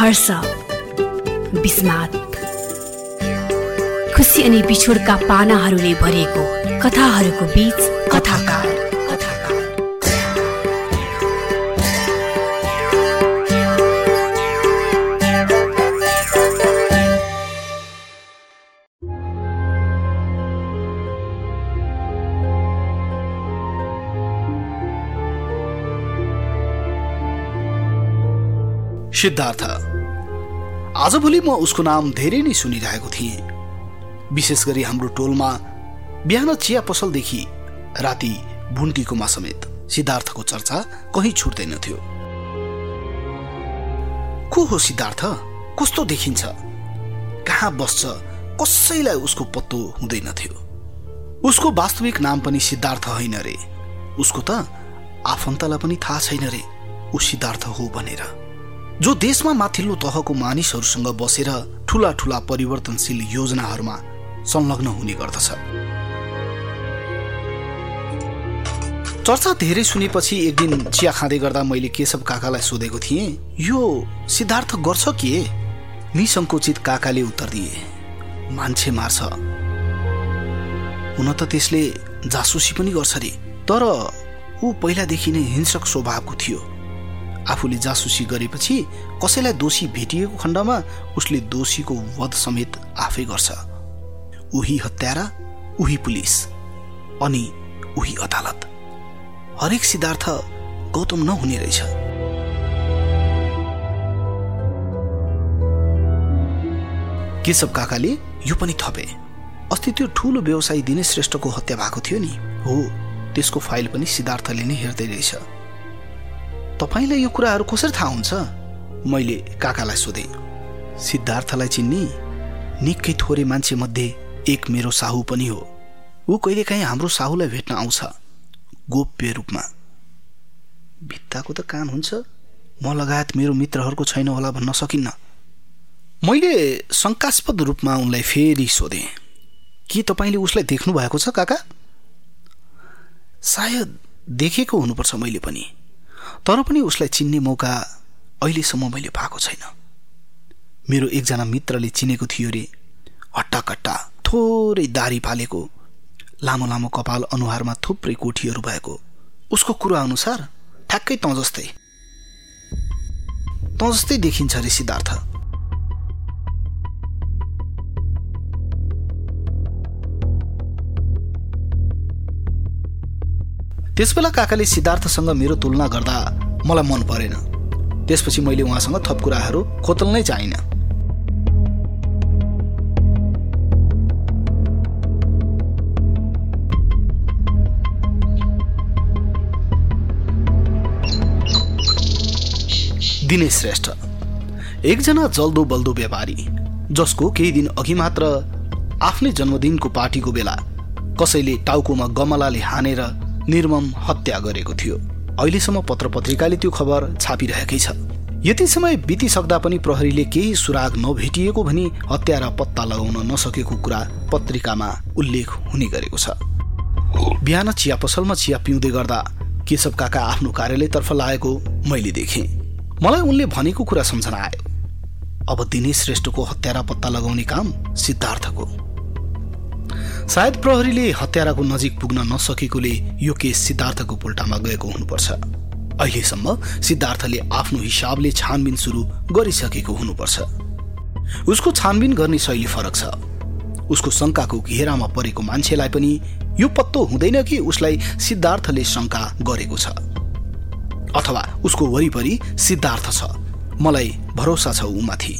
हर्ष विस्मात खुसी अनि बिछोडका पानाहरूले भरिएको कथाहरूको बीच कथाकार। सिद्धार्थ। आजभोलि म उसको नाम धेरै नै सुनिरहेको थिएँ। विशेष गरी हाम्रो टोलमा बिहान चिया पसलदेखि राति भुन्टीकोमा समेत सिद्धार्थको चर्चा कहीँ छुट्दैनथ्यो को हो सिद्धार्थ? कस्तो देखिन्छ? कहाँ बस्छ? कसैलाई उसको पत्तो हुँदैनथ्यो उसको वास्तविक नाम पनि सिद्धार्थ होइन रे। उसको त आफन्तलाई पनि थाहा छैन रे। ऊ सिद्धार्थ हो भनेर। जो देशमा माथिल्लो तहको मानिसहरूसँग बसेर ठुला ठुला परिवर्तनशील योजनाहरूमा संलग्न हुने गर्दछ। चर्चा धेरै सुनेपछि एक दिन चिया खाँदै गर्दा मैले केशव काकालाई सोधेको थिएँ यो सिद्धार्थ गर्छ के? निसङ्कोचित काकाले उत्तर दिए। मान्छे मार्छ। हुन त त्यसले जासुसी पनि गर्छ रे। तर ऊ पहिलादेखि नै हिंसक स्वभावको थियो। आफूले जासुसी गरेपछि कसैलाई दोषी भेटिएको खण्डमा उसले दोषीको वध समेत आफै गर्छ। उही हत्यारा उही पुलिस अनि उही अदालत। हरेक सिद्धार्थ गौतम नहुने रहेछ। केशव काकाले यो पनि थपे? अस्ति त्यो ठुलो व्यवसायी दिनेश श्रेष्ठको हत्या भएको थियो नि। हो त्यसको फाइल पनि सिद्धार्थले नै हेर्दै रहेछ। तपाईँलाई यो कुराहरू कसरी थाहा हुन्छ? मैले काकालाई सोधेँ। सिद्धार्थलाई चिन्ने निकै थोरै मान्छे मध्ये एक मेरो साहु पनि हो। ऊ कहिलेकाहीँ हाम्रो साहुलाई भेट्न आउँछ गोप्य रूपमा। भित्ताको त कान हुन्छ म लगायत मेरो मित्रहरूको छैन होला भन्न सकिन्न। मैले शङ्कास्पद रूपमा उनलाई फेरि सोधेँ के तपाईँले उसलाई देख्नु भएको छ काका? सायद देखेको हुनुपर्छ मैले पनि। तर पनि उसलाई चिन्ने मौका अहिलेसम्म मैले पाएको छैन। मेरो एकजना मित्रले चिनेको थियो रे। हट्टाकट्टा थोरै दारी पालेको लामो लामो कपाल अनुहारमा थुप्रै कोठीहरू भएको। उसको कुरा अनुसार ठ्याक्कै तँ जस्तै। तँ जस्तै देखिन्छ रे सिद्धार्थ। त्यसबेला काकाले सिद्धार्थसँग मेरो तुलना गर्दा मलाई मन परेन। त्यसपछि मैले उहाँसँग थप कुराहरू खोतल्नै चाहिन। दिनेश श्रेष्ठ एकजना जल्दो बल्दो व्यापारी जसको केही दिन अघि मात्र आफ्नै जन्मदिनको पार्टीको बेला कसैले टाउकोमा गमलाले हानेर निर्मम हत्या गरेको थियो। अहिलेसम्म पत्र पत्रिकाले त्यो खबर छापिरहेकै छ। यति समय बितिसक्दा पनि प्रहरीले केही सुराग नभेटिएको भनी हत्या र पत्ता लगाउन नसकेको कुरा पत्रिकामा उल्लेख हुने गरेको छ। बिहान चिया पसलमा चिया पिउँदै गर्दा केशव काका आफ्नो कार्यालयतर्फ लागेको मैले देखेँ। मलाई उनले भनेको कुरा सम्झना आयो। अब दिनेश श्रेष्ठको हत्या र पत्ता लगाउने काम सिद्धार्थको। सायद प्रहरीले हत्याराको नजिक पुग्न नसकेकोले यो केस सिद्धार्थको पुल्टामा गएको हुनुपर्छ। अहिलेसम्म सिद्धार्थले आफ्नो हिसाबले छानबिन सुरु गरिसकेको हुनुपर्छ। उसको छानबिन गर्ने शैली फरक छ। उसको शङ्काको घेरामा परेको मान्छेलाई पनि यो पत्तो हुँदैन कि उसलाई सिद्धार्थले शङ्का गरेको छ। अथवा उसको वरिपरि सिद्धार्थ छ। मलाई भरोसा छ उमाथि।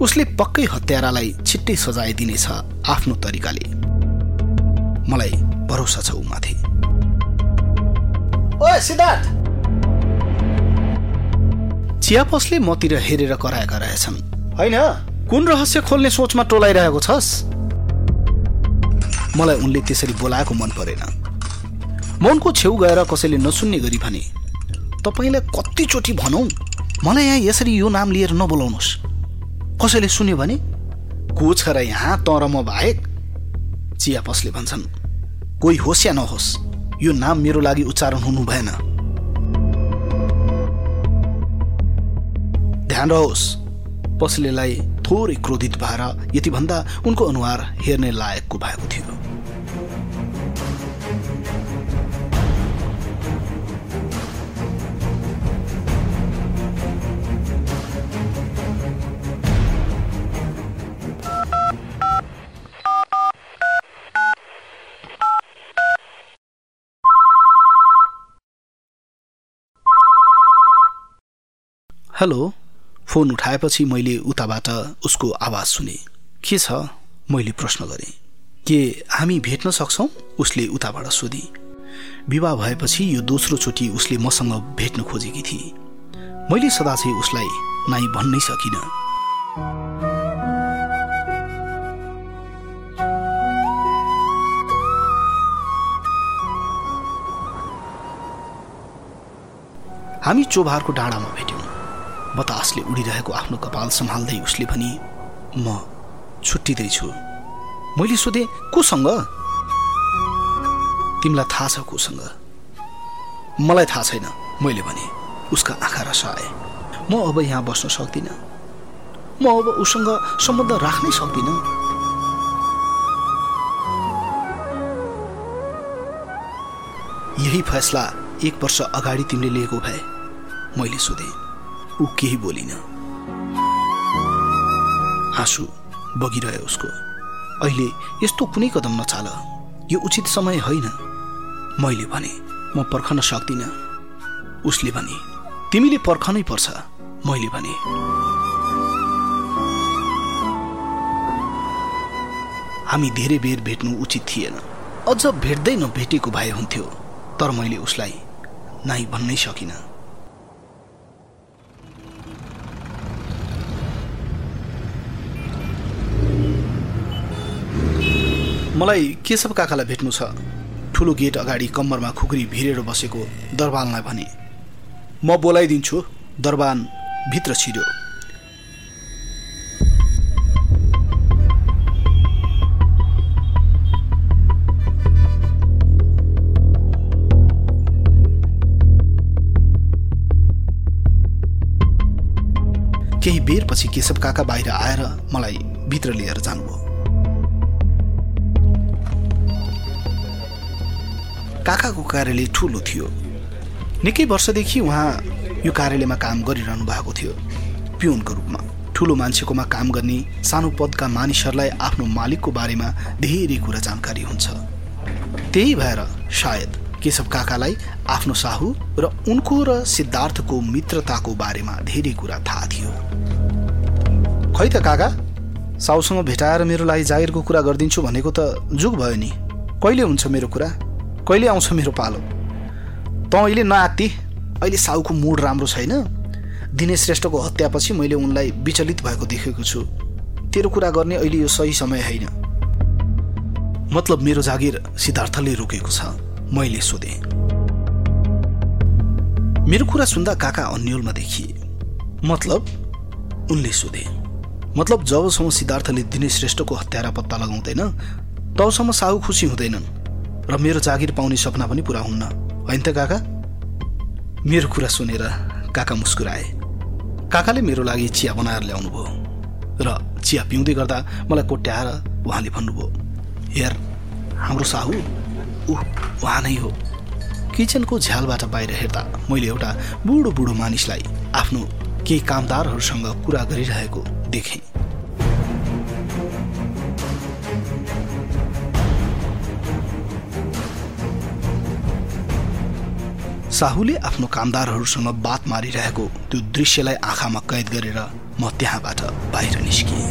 उसले पक्कै हत्यारालाई छिट्टै सजाय दिनेछ आफ्नो तरिकाले। मलाई भरोसा छ उमाथि। चियापसले मतिर हेरेर कराएका रहेछन्। होइन? कुन रहस्य खोल्ने सोचमा टोलाइरहेको छस्? मलाई उनले त्यसरी बोलाएको मन परेन। मनको छेउ गएर कसैले नसुन्ने गरी भने तपाईँलाई कतिचोटि भनौँ मलाई यहाँ यसरी यो नाम लिएर नबोलाउनुहोस्। कसैले सुन्यो भने को छ र यहाँ तर म बाहेक। चियापसले भन्छन् कोही होस् या नहोस्। यो नाम मेरो लागि उच्चारण हुनु भएन। ध्यान रहोस् पसलेलाई थोरै क्रोधित भएर यति भन्दा उनको अनुहार हेर्ने लायकको भएको थियो। हेलो। फोन उठाएपछि मैले उताबाट उसको आवाज सुने। के छ? मैले प्रश्न गरेँ। के हामी भेट्न सक्छौँ? उसले उताबाट सोधी। विवाह भएपछि यो दोस्रो चोटि उसले मसँग भेट्न खोजेकी थिए मैले सदा चाहिँ उसलाई नाइ भन्नै सकिनँ। हामी चोभारको डाँडामा भेट्यौँ। बतासले उडिरहेको आफ्नो कपाल सम्हाल्दै उसले भने म छुट्टिँदैछु। मैले सोधेँ कोसँग? तिमीलाई थाहा छ कोसँग? मलाई थाहा छैन। मैले भने उसका आँखा रसाए म अब यहाँ बस्न सक्दिनँ। म अब उसँग सम्बन्ध राख्नै सक्दिनँ। यही फैसला एक वर्ष अगाडि तिमीले लिएको भए मैले सोधेँ। ऊ केही बोलिन। आँसु बगिरह्यो उसको। अहिले यस्तो कुनै कदम नचाल यो उचित समय होइन। मैले भने म पर्खन सक्दिनँ। उसले भने तिमीले पर्खनै पर्छ। मैले भने हामी धेरै बेर भेट्नु उचित थिएन। अझ भेट्दै नभेटेको भए हुन्थ्यो। तर मैले उसलाई नाइ भन्नै सकिनँ। मलाई केशव काकालाई भेट्नु छ? ठुलो गेट अगाडि कम्मरमा खुकुरी भिरेर बसेको दरबानलाई भने म बोलाइदिन्छु दरबान भित्र छिर्यो। केही बेरपछि केशव काका बाहिर आएर मलाई भित्र लिएर जानुभयो। काकाको कार्यालय ठुलो थियो। निकै वर्षदेखि उहाँ यो कार्यालयमा काम गरिरहनु भएको थियो। पिउनको रूपमा ठुलो मान्छेकोमा काम गर्ने सानो पदका मानिसहरूलाई आफ्नो मालिकको बारेमा धेरै कुरा जानकारी हुन्छ। त्यही भएर सायद केशव काकालाई आफ्नो साहु र उनको र सिद्धार्थको मित्रताको बारेमा धेरै कुरा थाहा थियो। खै त काका साउसँग भेटाएर मेरो लागि जागिरको कुरा गरिदिन्छु भनेको त जुग भयो नि। कहिले हुन्छ मेरो कुरा? कहिले आउँछ मेरो पालो? त अहिले नआत्ती अहिले साउको मुड राम्रो छैन? दिनेश श्रेष्ठको हत्यापछि मैले उनलाई विचलित भएको देखेको छु। तेरो कुरा गर्ने अहिले यो सही समय होइन। मतलब मेरो जागिर सिद्धार्थले रोकेको छ मैले सोधेँ। मेरो कुरा सुन्दा काका अन्यलमा देखिए। मतलब उनले सोधे। मतलब जबसम्म सिद्धार्थले दिनेश श्रेष्ठको हत्यारा पत्ता लगाउँदैन तबसम्म साहु खुसी हुँदैनन्। र मेरो जागिर पाउने सपना पनि पुरा हुन्न। होइन त काका? मेरो कुरा सुनेर काका मुस्कुराए। काकाले मेरो लागि चिया बनाएर ल्याउनु भयो र चिया पिउँदै गर्दा मलाई कोट्याएर उहाँले भन्नुभयो हेर हाम्रो साहु ऊ उहाँ नै हो। किचनको झ्यालबाट बाहिर हेर्दा मैले एउटा बुढो बुढो मानिसलाई आफ्नो केही कामदारहरूसँग कुरा गरिरहेको देखेँ। साहुले आफ्नो कामदारहरूसँग बात मारिरहेको त्यो दृश्यलाई आँखामा कैद गरेर म त्यहाँबाट बाहिर निस्किएँ।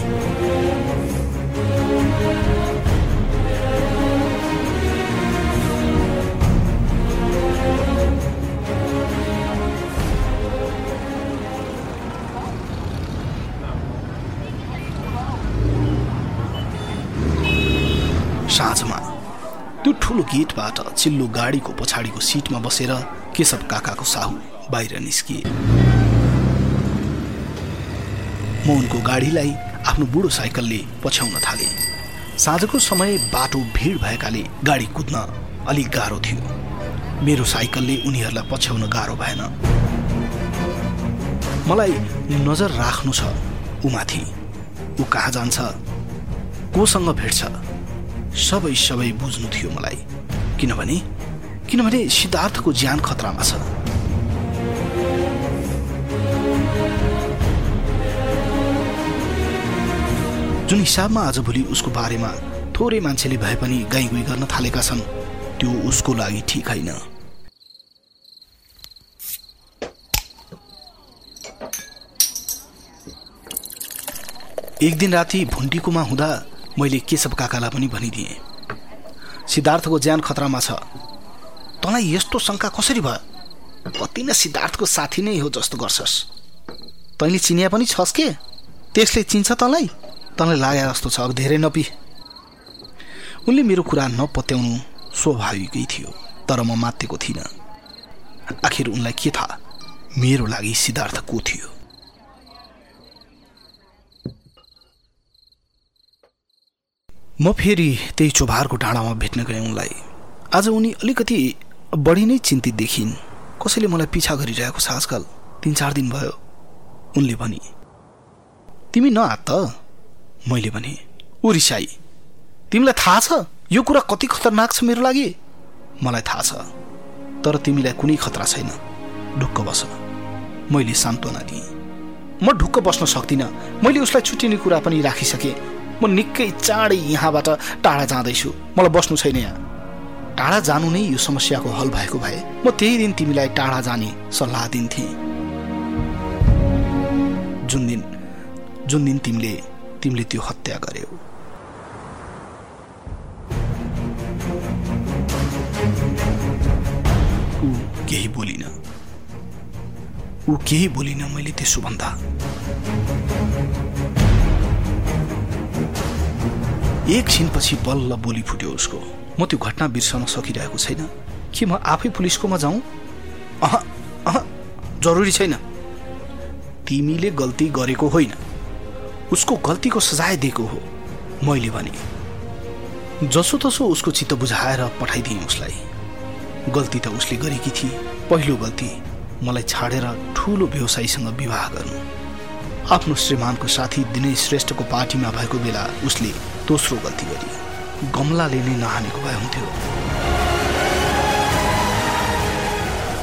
साँझमा त्यो ठुलो गेटबाट चिल्लो गाडीको पछाडिको सिटमा बसेर केशव काकाको साहु बाहिर निस्किए? म उनको गाडीलाई आफ्नो बुढो साइकलले पछ्याउन थाले। साँझको समय बाटो भिड भएकाले गाडी कुद्न अलिक गाह्रो थियो। मेरो साइकलले उनीहरूलाई पछ्याउन गाह्रो भएन। मलाई नजर राख्नु छ उमाथि। ऊ कहाँ जान्छ? कोसँग भेट्छ? सबै सबै बुझ्नु थियो मलाई। किनभने किनभने सिद्धार्थको ज्यान खतरामा छ। जुन हिसाबमा आजभोलि उसको बारेमा थोरै मान्छेले भए पनि गाई गुई गर्न थालेका छन् त्यो उसको लागि ठिक होइन। एक दिन राति भुन्टीकोमा हुँदा मैले केशव काकालाई पनि भनिदिएँ। सिद्धार्थको ज्यान खतरामा छ। तँलाई यस्तो शङ्का कसरी भयो? कति नै सिद्धार्थको साथी नै हो जस्तो गर्छस्। तैँले चिनिया पनि छस् के? त्यसले चिन्छ तँलाई? तँलाई लागे जस्तो छ अब धेरै नपी। उनले मेरो कुरा नपत्याउनु स्वाभाविकै थियो तर म मातेको थिइनँ। आखिर उनलाई के थाहा? मेरो लागि सिद्धार्थ को थियो? म फेरि त्यही चोभारको डाँडामा भेट्न गएँ उनलाई। आज उनी अलिकति बढी नै चिन्तित देखिन्। कसैले मलाई पिछा गरिरहेको छ आजकल तिन चार दिन भयो उनले भने तिमी नआत त? मैले भने ऊ रिसाई तिमीलाई थाहा छ यो कुरा कति खतरनाक छ मेरो लागि? मलाई थाहा छ तर तिमीलाई कुनै खतरा छैन ढुक्क बस। मैले सान्त्वना दिएँ। म ढुक्क बस्न सक्दिनँ मैले उसलाई छुट्टिने कुरा पनि राखिसकेँ। म निकै चाँडै यहाँबाट टाढा जाँदैछु मलाई बस्नु छैन यहाँ। टाढा जानु नै यो समस्याको हल भएको भए म त्यही दिन तिमीलाई टाढा जाने सल्लाह दिन्थेँ। जुन दिन जुन दिन तिमीले तिमीले त्यो हत्या गर्यौ। ऊ केही बोलिन। ऊ केही बोलिन मैले त्यसो भन्दा। एकछिनपछि बल्ल बोली फुट्यो उसको। म त्यो घटना बिर्सन सकिरहेको छैन। के म आफै पुलिसकोमा जाउँ अह अह जरुरी छैन। तिमीले गल्ती गरेको होइन। उसको गल्तीको सजाय दिएको हो मैले भने। जसोतसो उसको चित्त बुझाएर पठाइदिएँ उसलाई। गल्ती त उसले गरेकी थिए। पहिलो गल्ती मलाई छाडेर ठुलो व्यवसायीसँग विवाह गर्नु। आफ्नो श्रीमानको साथी दिनेश श्रेष्ठको पार्टीमा भएको बेला उसले दोस्रो गल्ती गरी गमलाले नै नहानेको भए हुन्थ्यो।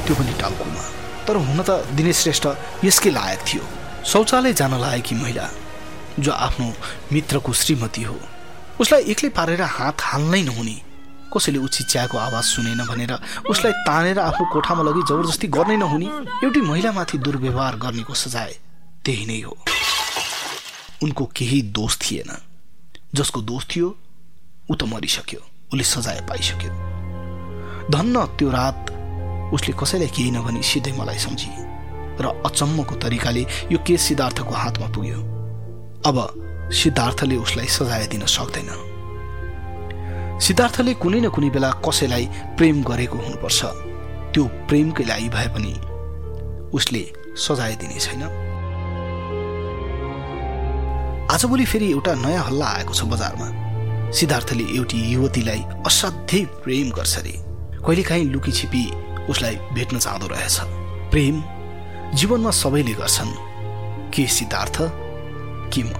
त्यो पनि टाउकोमा। तर हुन त दिनेश श्रेष्ठ यसकै लायक थियो। शौचालय जान लागेकी महिला जो आफ्नो मित्रको श्रीमती हो उसलाई एक्लै पारेर हात हाल्नै नहुने कसैले उचित चियाको आवाज सुनेन भनेर उसलाई तानेर आफ्नो कोठामा लगी जबरजस्ती गर्नै नहुने एउटी महिलामाथि दुर्व्यवहार गर्नेको सजाय त्यही नै हो। उनको केही दोष थिएन। जसको दोष थियो ऊ त मरिसक्यो उसले सजाय पाइसक्यो। धन्न त्यो रात उसले कसैलाई केही नभनी सिधै मलाई सम्झी र अचम्मको तरिकाले यो केस सिद्धार्थको हातमा पुग्यो। अब सिद्धार्थले उसलाई सजाय दिन सक्दैन। सिद्धार्थले कुनै न कुनै बेला कसैलाई प्रेम गरेको हुनुपर्छ। त्यो प्रेमकै लागि भए पनि उसले सजाय दिने छैन। आजभोलि फेरि एउटा नयाँ हल्ला आएको छ बजारमा। सिद्धार्थले एउटी युवतीलाई असाध्यै प्रेम गर्छ अरे कहिलेकाहीँ लुकी छिपी उसलाई भेट्न चाहँदो रहेछ। प्रेम जीवनमा सबैले गर्छन्। के सिद्धार्थ कि म?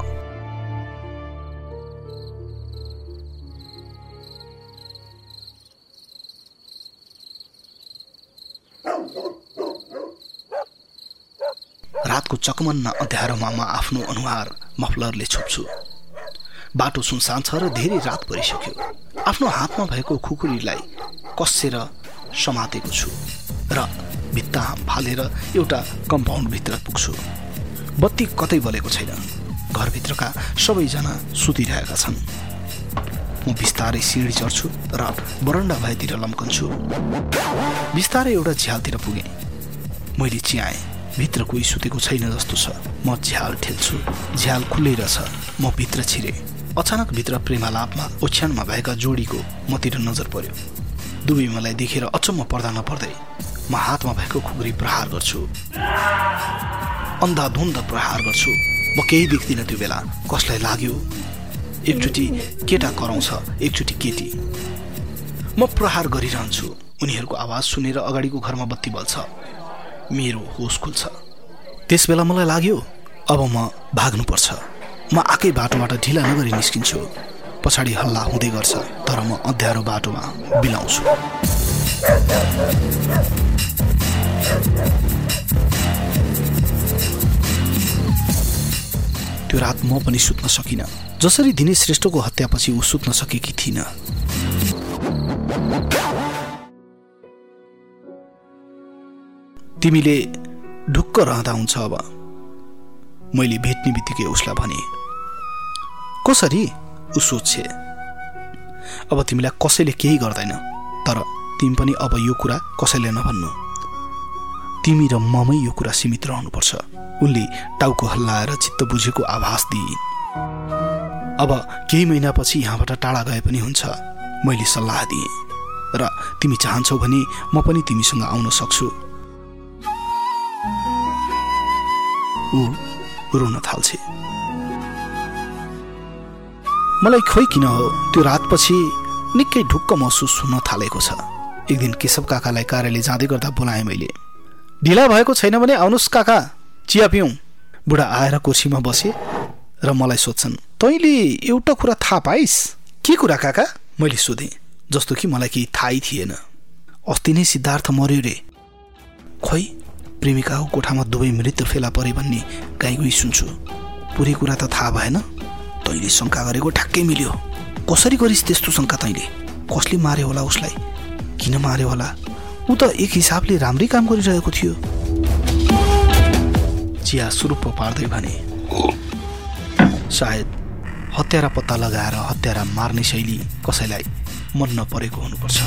रातको चकमन्न अँध्यारोमा म आफ्नो अनुहार मफलरले छोप्छु। बाटो सुनसान छ र धेरै रात परिसक्यो। आफ्नो हातमा भएको खुकुरीलाई कसेर समातेको छु र भित्ता फालेर एउटा कम्पाउन्डभित्र पुग्छु। बत्ती कतै बलेको छैन। घरभित्रका सबैजना सुतिरहेका छन्। म बिस्तारै सिँढी चढ्छु र बरन्डा भएतिर लम्कन्छु। बिस्तारै एउटा झ्यालतिर पुगेँ। मैले चियाएँ। भित्र कोही सुतेको छैन जस्तो छ। म झ्याल ठेल्छु। झ्याल खुल्लै रहेछ। म भित्र छिरेँ। अचानक भित्र प्रेमालापमा ओछ्यानमा भएका जोडीको मतिर नजर पर्यो। दुवै मलाई देखेर अचम्म पर्दा नपर्दै म हातमा भएको खुकुरी प्रहार गर्छु। अन्धाधुन्द प्रहार गर्छु। म केही देख्दिनँ त्यो बेला। कसलाई लाग्यो? एकचोटि केटा कराउँछ एकचोटि केटी। म प्रहार गरिरहन्छु। उनीहरूको आवाज सुनेर अगाडिको घरमा बत्ती बल्छ। मेरो होस खुल्छ। त्यस बेला मलाई लाग्यो अब म भाग्नुपर्छ। म आकै बाटोबाट ढिला नगरी निस्किन्छु। पछाडि हल्ला हुँदै गर्छ तर म अँध्यारो बाटोमा बिलाउँछु। त्यो रात म पनि सुत्न सकिनँ। जसरी दिनेश श्रेष्ठको हत्यापछि ऊ सुत्न सकेकी थिइनँ। तिमीले ढुक्क रहँदा हुन्छ अब। मैले भेट्ने बित्तिकै उसलाई भने कसरी? ऊ सोध्छे अब तिमीलाई कसैले केही गर्दैन तर तिमी पनि अब यो कुरा कसैले नभन्नु। तिमी र ममै यो कुरा सीमित रहनुपर्छ। उनले टाउको हल्लाएर चित्त बुझेको आभास दिए अब केही महिनापछि यहाँबाट टाढा गए पनि हुन्छ। मैले सल्लाह दिएँ। र तिमी चाहन्छौ भने म पनि तिमीसँग आउन सक्छु। ऊ रोन थाल्छे। मलाई खोइ किन हो? त्यो रातपछि निकै ढुक्क महसुस हुन थालेको छ। एक दिन केशव काकालाई कार्यालय जाँदै गर्दा बोलाएँ मैले। ढिला भएको छैन भने आउनुहोस् काका चिया पिउँ बुढा आएर कुर्सीमा बसे र मलाई सोध्छन् तैँले एउटा कुरा थाहा पाइस्? के कुरा काका? मैले सोधेँ जस्तो कि मलाई केही थाहै थिएन। अस्ति नै सिद्धार्थ मर्यो रे। खोइ प्रेमिकाको कोठामा दुवै मृत्यु फेला परे भन्ने गाई गई सुन्छु। पुरै कुरा त थाहा भएन? तैँले शङ्का गरेको ठ्याक्कै मिल्यो। कसरी गरिस् त्यस्तो शङ्का तैँले? कसले मार्यो होला उसलाई? किन मार्यो होला? ऊ त एक हिसाबले राम्रै काम गरिरहेको थियो। चिया सुरुप्प पार्दै भने सायद हत्यारा पत्ता लगाएर हत्यारा मार्ने शैली कसैलाई मन नपरेको हुनुपर्छ।